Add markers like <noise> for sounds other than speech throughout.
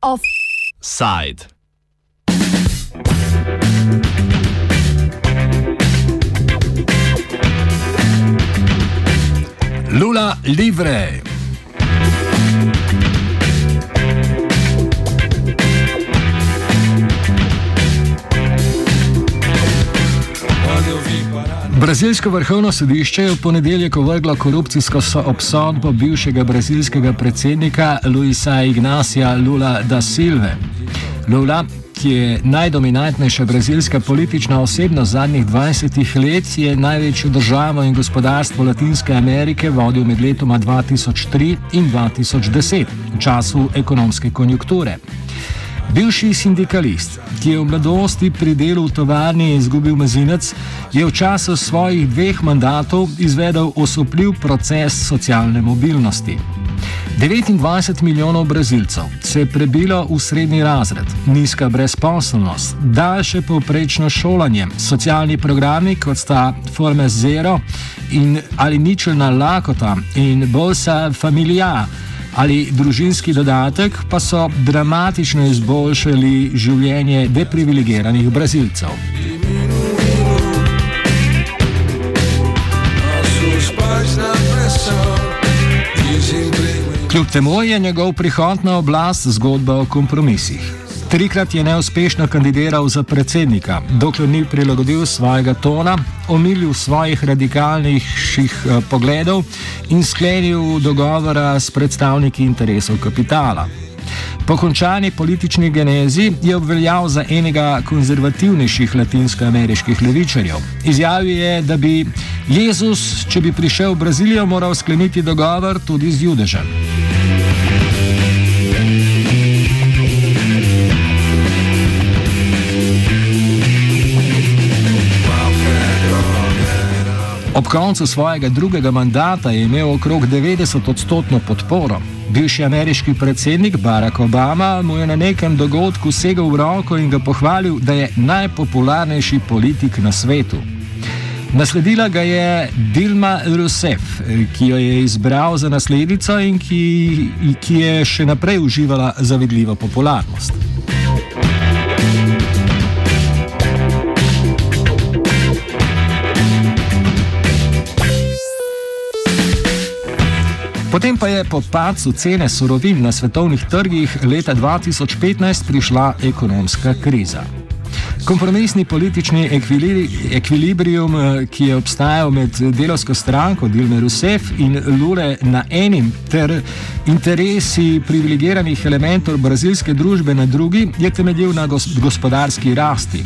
Offside. Lula Livre. Brazilsko vrhovno sodišče je v ponedeljek ovrglo korupcijsko obsodbo bivšega brazilskega predsednika Luisa Ignacia Lula da Silve. Lula, ki je najdominantnejša brazilska politična osebnost zadnjih 20 let, je največjo državo in gospodarstvo Latinske Amerike vodil med letoma 2003 in 2010, v času ekonomske konjunkture. Bivši sindikalist, ki je v mladosti pri delu v tovarni izgubil mezinec, je v času svojih dveh mandatov izvedel osupljiv proces socialne mobilnosti. 29 milijonov brazilcev se je prebilo v srednji razred, nizka brezposobnost, daljše povprečno šolanje, socialni programi kot sta Forme Zero in ali ničelna lakota in Bolsa Familia ali družinski dodatek pa so dramatično izboljšali življenje deprivilegiranih brazilcev. Kljub temu je njegov prihod na oblast zgodba o kompromisih. Trikrat je neuspešno kandidiral za predsednika, dokler ni prilagodil svojega tona, omilil svojih radikalnejših eh, pogledov in sklenil dogovora s predstavniki interesov kapitala. Po končani politični genezi je obveljal za enega konzervativnejših latinskoameriških levičarjev. Izjavil je, da bi Jezus, če bi prišel v Brazilijo, moral skleniti dogovor tudi z Judežem. Ob koncu svojega drugega mandata je imel okrog 90-odstotno podporo. Bivši ameriški predsednik Barack Obama mu je na nekem dogodku segel v roko in ga pohvalil, da je najpopularnejši politik na svetu. Nasledila ga je Dilma Rousseff, ki jo je izbral za naslednico in ki, ki je še naprej uživala zavidljivo popularnost. Potem pa je po padcu cene surovin na svetovnih trgih leta 2015 prišla ekonomska kriza. Kompromisni politični ekvilibrium, eh, ki je obstajal med delovsko stranko Dilme Rousseff in Lule na enim ter interesi privilegiranih elementov brazilske družbe na drugi, je temeljil na gospodarski rasti.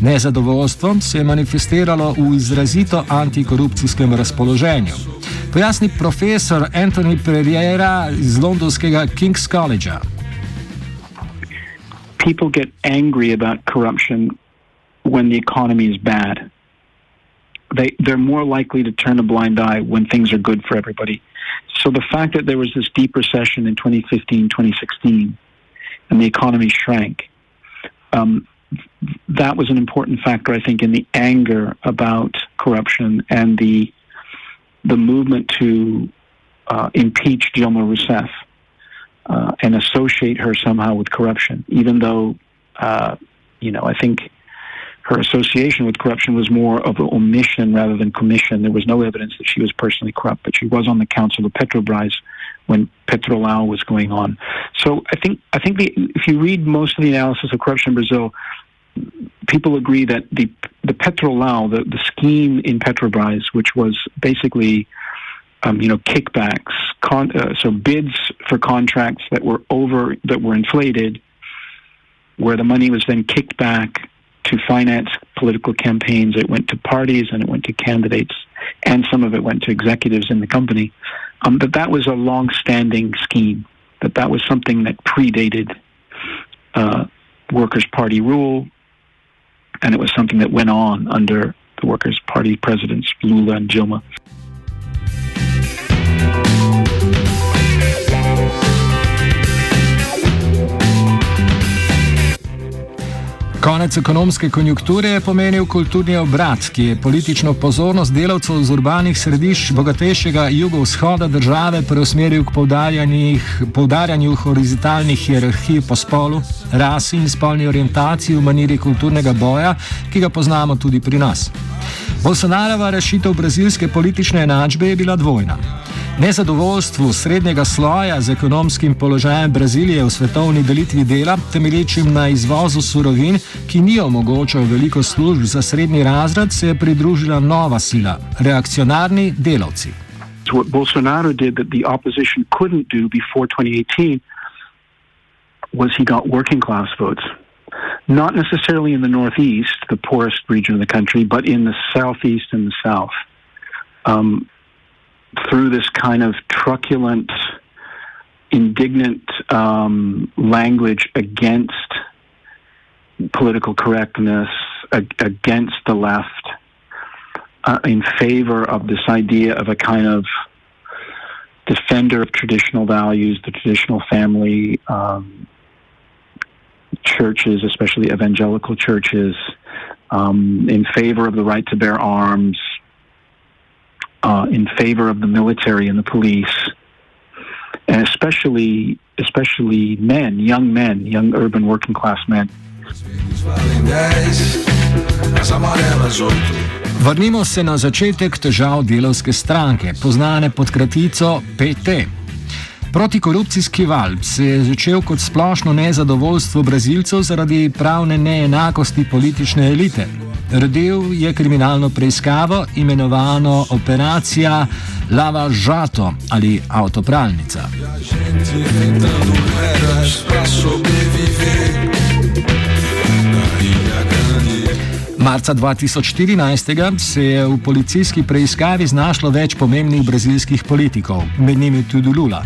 Nezadovoljstvo se je manifestiralo v izrazito antikorupcijskem razpoloženju. Pojasni profesor Anthony Pereira iz londonskega King's College. People get angry about corruption when the economy is bad. They, they're more likely to turn a blind eye when things are good for everybody. So the fact that there was this deep recession in 2015, 2016, and the economy shrank, um, that was an important factor, I think, in the anger about corruption and the the movement to uh, impeach Dilma Rousseff uh, and associate her somehow with corruption, even though, uh, you know, I think her association with corruption was more of an omission rather than commission. There was no evidence that she was personally corrupt, but she was on the council of Petrobras when Petrolao was going on. So I think I think the, if you read most of the analysis of corruption in Brazil, people agree that the the Petrolao, the, the scheme in Petrobras, which was basically um, you know kickbacks, con- uh, so bids for contracts that were over that were inflated, where the money was then kicked back to finance political campaigns. It went to parties and it went to candidates, and some of it went to executives in the company. Um, that that was a long-standing scheme. That that was something that predated uh, Workers' Party rule and it was something that went on under the Workers' Party presidents Lula and Dilma. Konec ekonomske konjunkture je pomenil kulturni obrat, ki je politično pozornost delavcev z urbanih središč bogatejšega jugovzhoda države preusmeril k poudarjanju horizontalnih hierarhij po spolu, rasi in spolni orientaciji v maniri kulturnega boja, ki ga poznamo tudi pri nas. Bolsonarova rešitev brazilske politične enačbe je bila dvojna. Nezadovoljstvu srednjega sloja z ekonomskim položajem Brazilije v svetovni delitvi dela, temelječim na izvozu surovin, ki ni omogočal veliko služb za srednji razred, se je pridružila nova sila - reakcionarni delavci. What Bolsonaro did that the opposition couldn't do before 2018 was he got working class votes. Not necessarily in the northeast, the poorest region of the country, but in the southeast and the south. Um, through this kind of truculent, indignant um, language against political correctness, ag- against the left, uh, in favor of this idea of a kind of defender of traditional values, the traditional family, um, churches, especially evangelical churches, um, in favor of the right to bear arms, uh, in favor of the military and the police, and especially especially men, young men, young urban working class men. Vrnimo se na začetek težav delovske stranke, poznane pod kratico PT. Protikorupcijski val se je začel kot splošno nezadovoljstvo brazilcev zaradi pravne neenakosti politične elite. Rodil je kriminalno preiskavo imenovano Operacija Lava Žato ali Avtopralnica. Marca 2014 se je v policijski preiskavi znašlo več pomembnih brazilskih politikov, med njimi tudi Lula.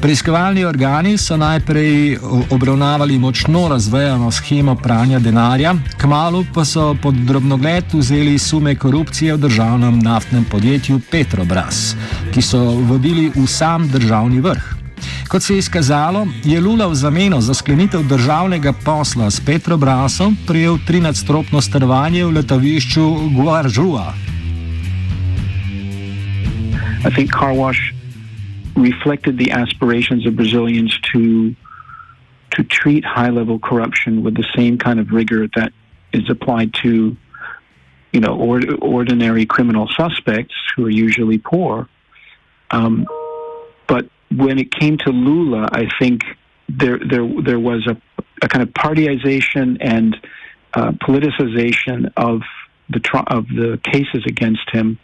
Preiskovalni organi so najprej obravnavali močno razvejano schemo pranja denarja, kmalo pa so pod drobnogled vzeli sume korupcije v državnem naftnem podjetju Petrobras, ki so vodili v sam državni vrh. Kot se je izkazalo, je Lula v zameno za sklenitev državnega posla s Petrobrasom prijel 13-stropno strvanje v letovišču Guaržua. I think car wash reflected the aspirations of Brazilians to to treat high level corruption with the same kind of rigor that is applied to you know or, ordinary criminal suspects who are usually poor. Um, but when it came to Lula I think there there there was a, a kind of partyization and uh, politicization of the of the cases against him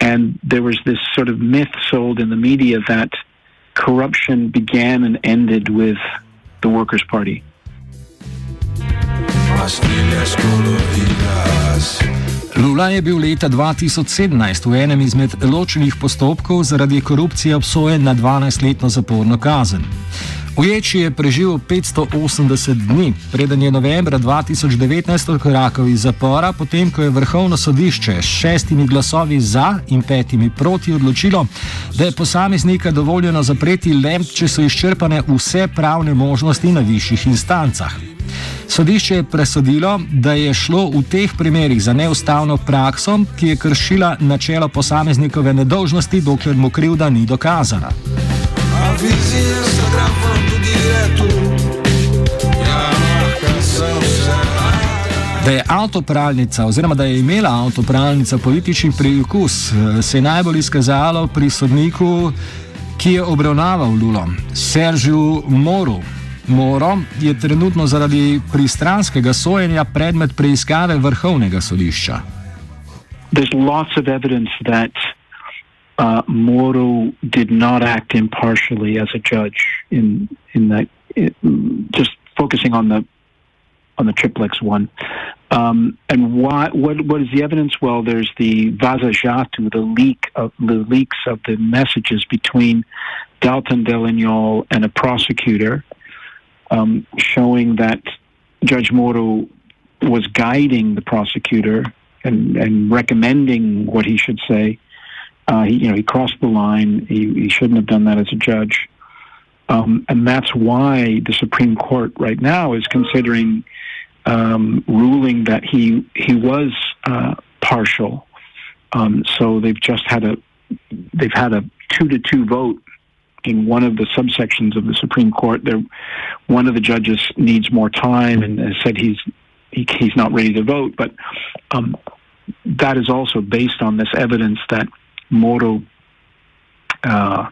And there was this sort of myth sold in the media that corruption began and ended with the Workers' Party. Lula je bil leta 2017 v enem izmed ločenih postopkov zaradi korupcije obsojen na 12-letno zaporno kazen. Uječi je preživel 580 dni, preden je novembra 2019 odkorakal iz zapora, potem ko je vrhovno sodišče s šestimi glasovi za in petimi proti odločilo, da je posameznika dovoljeno zapreti le, če so izčrpane vse pravne možnosti na višjih instancah. Sodišče je presodilo, da je šlo v teh primerih za neustavno prakso, ki je kršila načelo posameznikove nedolžnosti, dokler mu krivda ni dokazana. Da je avtopralnica, oziroma da je imela avtopralnica politični preizkus, se je najbolj izkazalo pri sodniku, ki je obravnaval Lulo, Seržiju Moru. Moro je trenutno zaradi pristranskega sojenja predmet preiskave vrhovnega sodišča. There's lots of evidence that uh, Moro did not act impartially as a judge in in that. It, just focusing on the on the triplex one, um, and why? What what is the evidence? Well, there's the Vaza Jato, the leak of the leaks of the messages between Deltan Dallagnol and a prosecutor, um, showing that Judge Moro was guiding the prosecutor and, and recommending what he should say uh, he, you know, he crossed the line. He, he shouldn't have done that as a judge. Um, and that's why the Supreme Court right now is considering um, ruling that he he was uh, partial. Um, so they've just had a they've had a two to two vote in one of the subsections of the Supreme Court. There, one of the judges needs more time and has said he's he, he's not ready to vote. But um, that is also based on this evidence that Moro uh,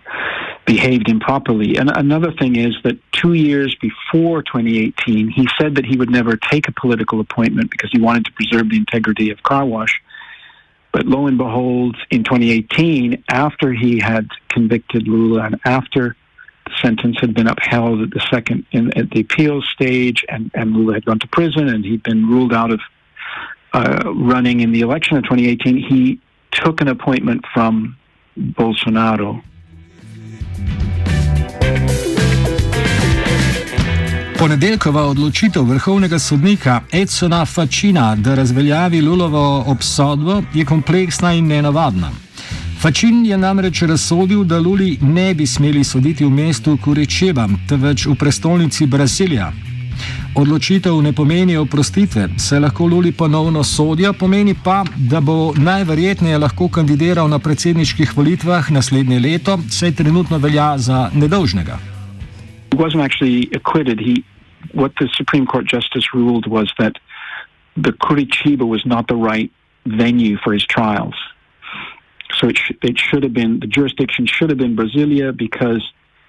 behaved improperly. And another thing is that two years before 2018, he said that he would never take a political appointment because he wanted to preserve the integrity of car wash. But lo and behold, in 2018, after he had convicted Lula and after the sentence had been upheld at the second in, at the appeals stage, and, and Lula had gone to prison and he'd been ruled out of uh, running in the election of 2018, he took an appointment from Bolsonaro Ponedeljkova odločitev vrhovnega sodnika Edsona Fačina, da razveljavi Lulovo obsodbo, je kompleksna in nenavadna. Fačin je namreč razsodil, da Luli ne bi smeli soditi v mestu Kurečeva, temveč v prestolnici Brazilija. Odločitev ne pomeni oprostitve, se lahko Luli ponovno sodijo, pomeni pa, da bo najverjetneje lahko kandidiral na predsedniških volitvah naslednje leto, saj trenutno velja za nedolžnega. He wasn't actually acquitted. He, what the Supreme Court justice ruled was that the Curitiba was not the right venue for his trials. So it, sh- it should have been, the jurisdiction should have been Brasilia because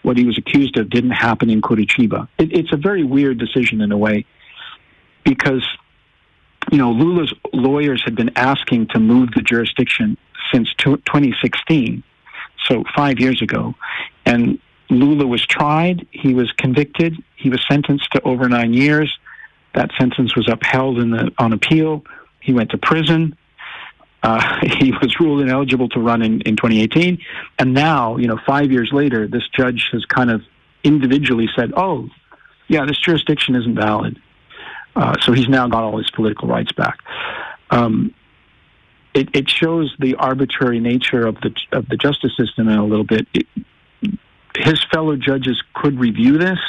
what he was accused of didn't happen in Curitiba. It, it's a very weird decision in a way because, you know, Lula's lawyers had been asking to move the jurisdiction since 2016, so five years ago. And Lula was tried, he was convicted, he was sentenced to over nine years. That sentence was upheld in the, on appeal. He went to prison. Uh, <laughs> he was ruled ineligible to run in, in 2018. And now, you know, five years later, this judge has kind of individually said, oh, yeah, this jurisdiction isn't valid. Uh, so he's now got all his political rights back. Um, it, it, shows the arbitrary nature of the of the justice system in a little bit. It, his fellow judges could review this,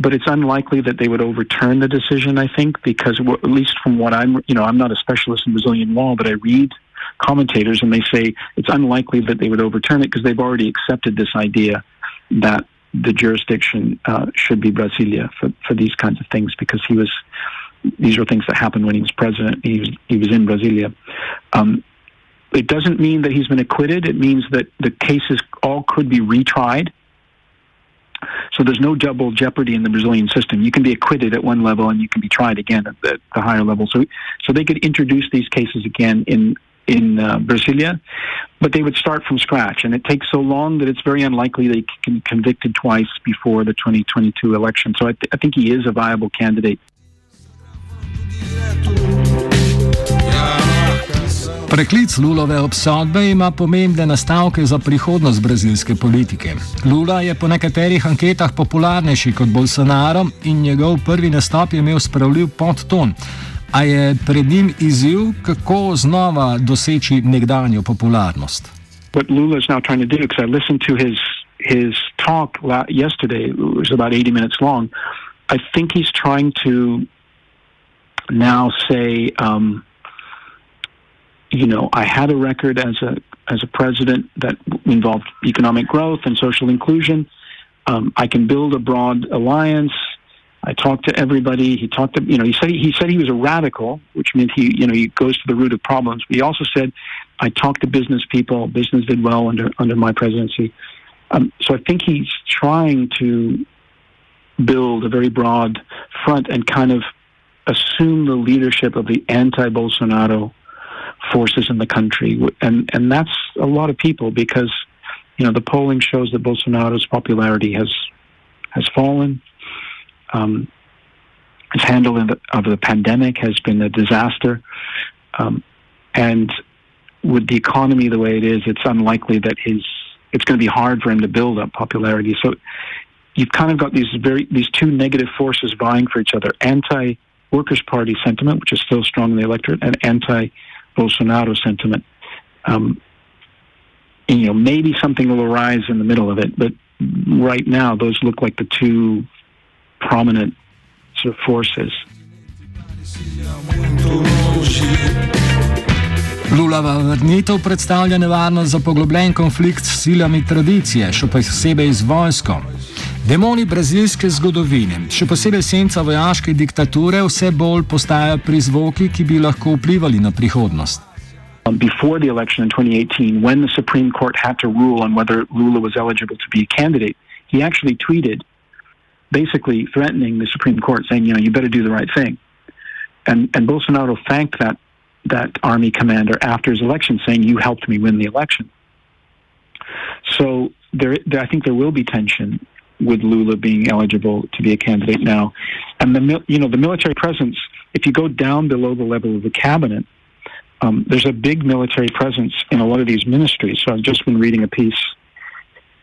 but it's unlikely that they would overturn the decision. I think because at least from what I'm, you know, I'm not a specialist in Brazilian law, but I read commentators and they say it's unlikely that they would overturn it because they've already accepted this idea that the jurisdiction uh, should be Brasilia for, for these kinds of things because he was these were things that happened when he was president. He was he was in Brasilia. Um, it doesn't mean that he's been acquitted. It means that the cases all could be retried. So there's no double jeopardy in the Brazilian system. You can be acquitted at one level and you can be tried again at the, the higher level. So, so they could introduce these cases again in in uh, Brasilia, but they would start from scratch, and it takes so long that it's very unlikely they can be convicted twice before the 2022 election. So I, th- I think he is a viable candidate. Preklic Lulove obsodbe ima pomembne nastavke za prihodnost brazilske politike. Lula je po nekaterih anketah popularnejši kot Bolsonaro in njegov prvi nastop je imel spravljiv podton. A je pred njim izziv, kako znova doseči nekdanjo popularnost. What Lula is now trying to do, because I listened to his his talk yesterday, it was about 80 minutes long. I think he's trying to now say, um, you know, I had a record as a as a president that involved economic growth and social inclusion. Um, I can build a broad alliance. I talked to everybody. He talked to you know he said he said he was a radical, which meant he you know he goes to the root of problems. But he also said I talked to business people. Business did well under under my presidency. Um, so I think he's trying to build a very broad front and kind of assume the leadership of the anti-Bolsonaro forces in the country, and and that's a lot of people because you know the polling shows that Bolsonaro's popularity has has fallen. Um, his handling of the, pandemic has been a disaster, um, and with the economy the way it is, it's unlikely that his it's going to be hard for him to build up popularity. So you've kind of got these very these two negative forces vying for each other: anti Workers' Party sentiment, which is still strong in the electorate, and anti Bolsonaro sentiment. Um, and, you know, maybe something will arise in the middle of it, but right now those look like the two prominent sort of forces. Lulava vrnitev predstavlja nevarnost za poglobljen konflikt s silami tradicije, še posebej z vojsko. Demoni brazilske zgodovine, še posebej senca vojaške diktature, vse bolj postajajo prizvoki, ki bi lahko vplivali na prihodnost. Um, before the election in 2018, when the Supreme Court had to rule on whether Lula was eligible to be a candidate, he actually tweeted basically threatening the Supreme Court, saying, you know, you better do the right thing. And, and Bolsonaro thanked that, that army commander after his election, saying, you helped me win the election. So there, there, I think there will be tension with Lula being eligible to be a candidate now. And the, you know, the military presence, if you go down below the level of the cabinet, um, there's a big military presence in a lot of these ministries. So I've just been reading a piece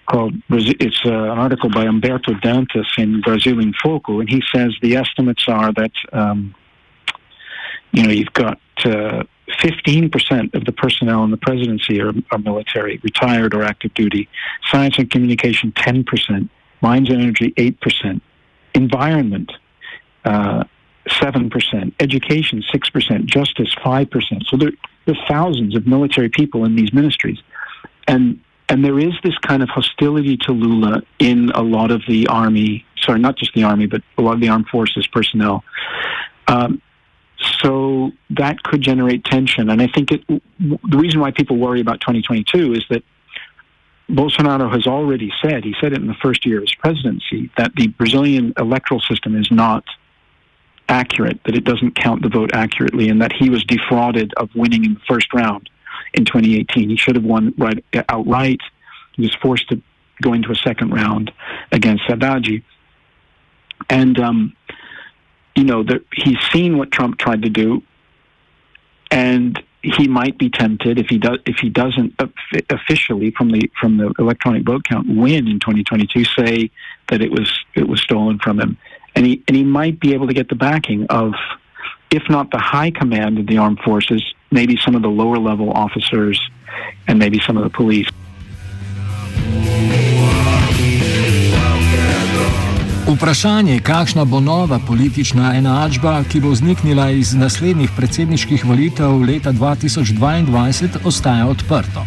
called it's uh, an article by Umberto Dantas in Brazilian Foco, and he says the estimates are that um, you know you've got uh, 15% of the personnel in the presidency are, are, military, retired or active duty. Science and communication 10%, mines and energy 8%, environment. Uh, 7%, education 6%, justice 5%. So there, there are thousands of military people in these ministries. And and there is this kind of hostility to Lula in a lot of the army, sorry, not just the army, but a lot of the armed forces personnel. Um, so that could generate tension. And I think it, the reason why people worry about 2022 is that Bolsonaro has already said, he said it in the first year of his presidency, that the Brazilian electoral system is not accurate, that it doesn't count the vote accurately, and that he was defrauded of winning in the first round in 2018. He should have won right outright. He was forced to go into a second round against Haddad. And um, you know, the, he's seen what Trump tried to do, and he might be tempted if he does if he doesn't officially from the from the electronic vote count win in 2022 say that it was it was stolen from him and he and he might be able to get the backing of, if not the high command of the armed forces, maybe some of the lower level officers, and maybe some of the police. Vprašanje, kakšna bo nova politična enačba, ki bo vzniknila iz naslednjih predsedniških volitev leta 2022, ostaja odprto.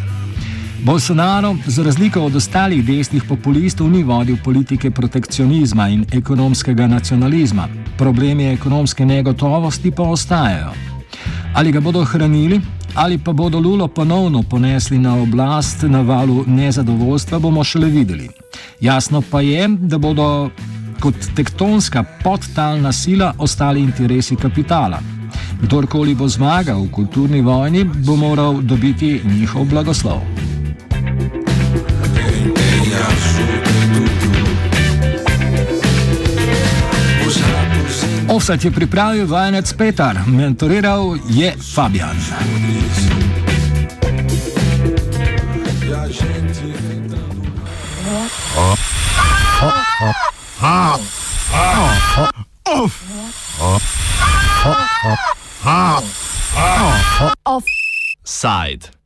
Bolsonaro, za razliko od ostalih desnih populistov, ni vodil politike protekcionizma in ekonomskega nacionalizma. Problemi ekonomske negotovosti pa ostajajo. Ali ga bodo hranili, ali pa bodo Lulo ponovno ponesli na oblast na valu nezadovoljstva, bomo šele videli. Jasno pa je, da bodo kot tektonska podtalna sila ostali interesi kapitala. Kdorkoli bo zmagal v kulturni vojni, bo moral dobiti njihov blagoslov. Offset je pripravil vajenec Petar, mentoriral je Fabian. Offside.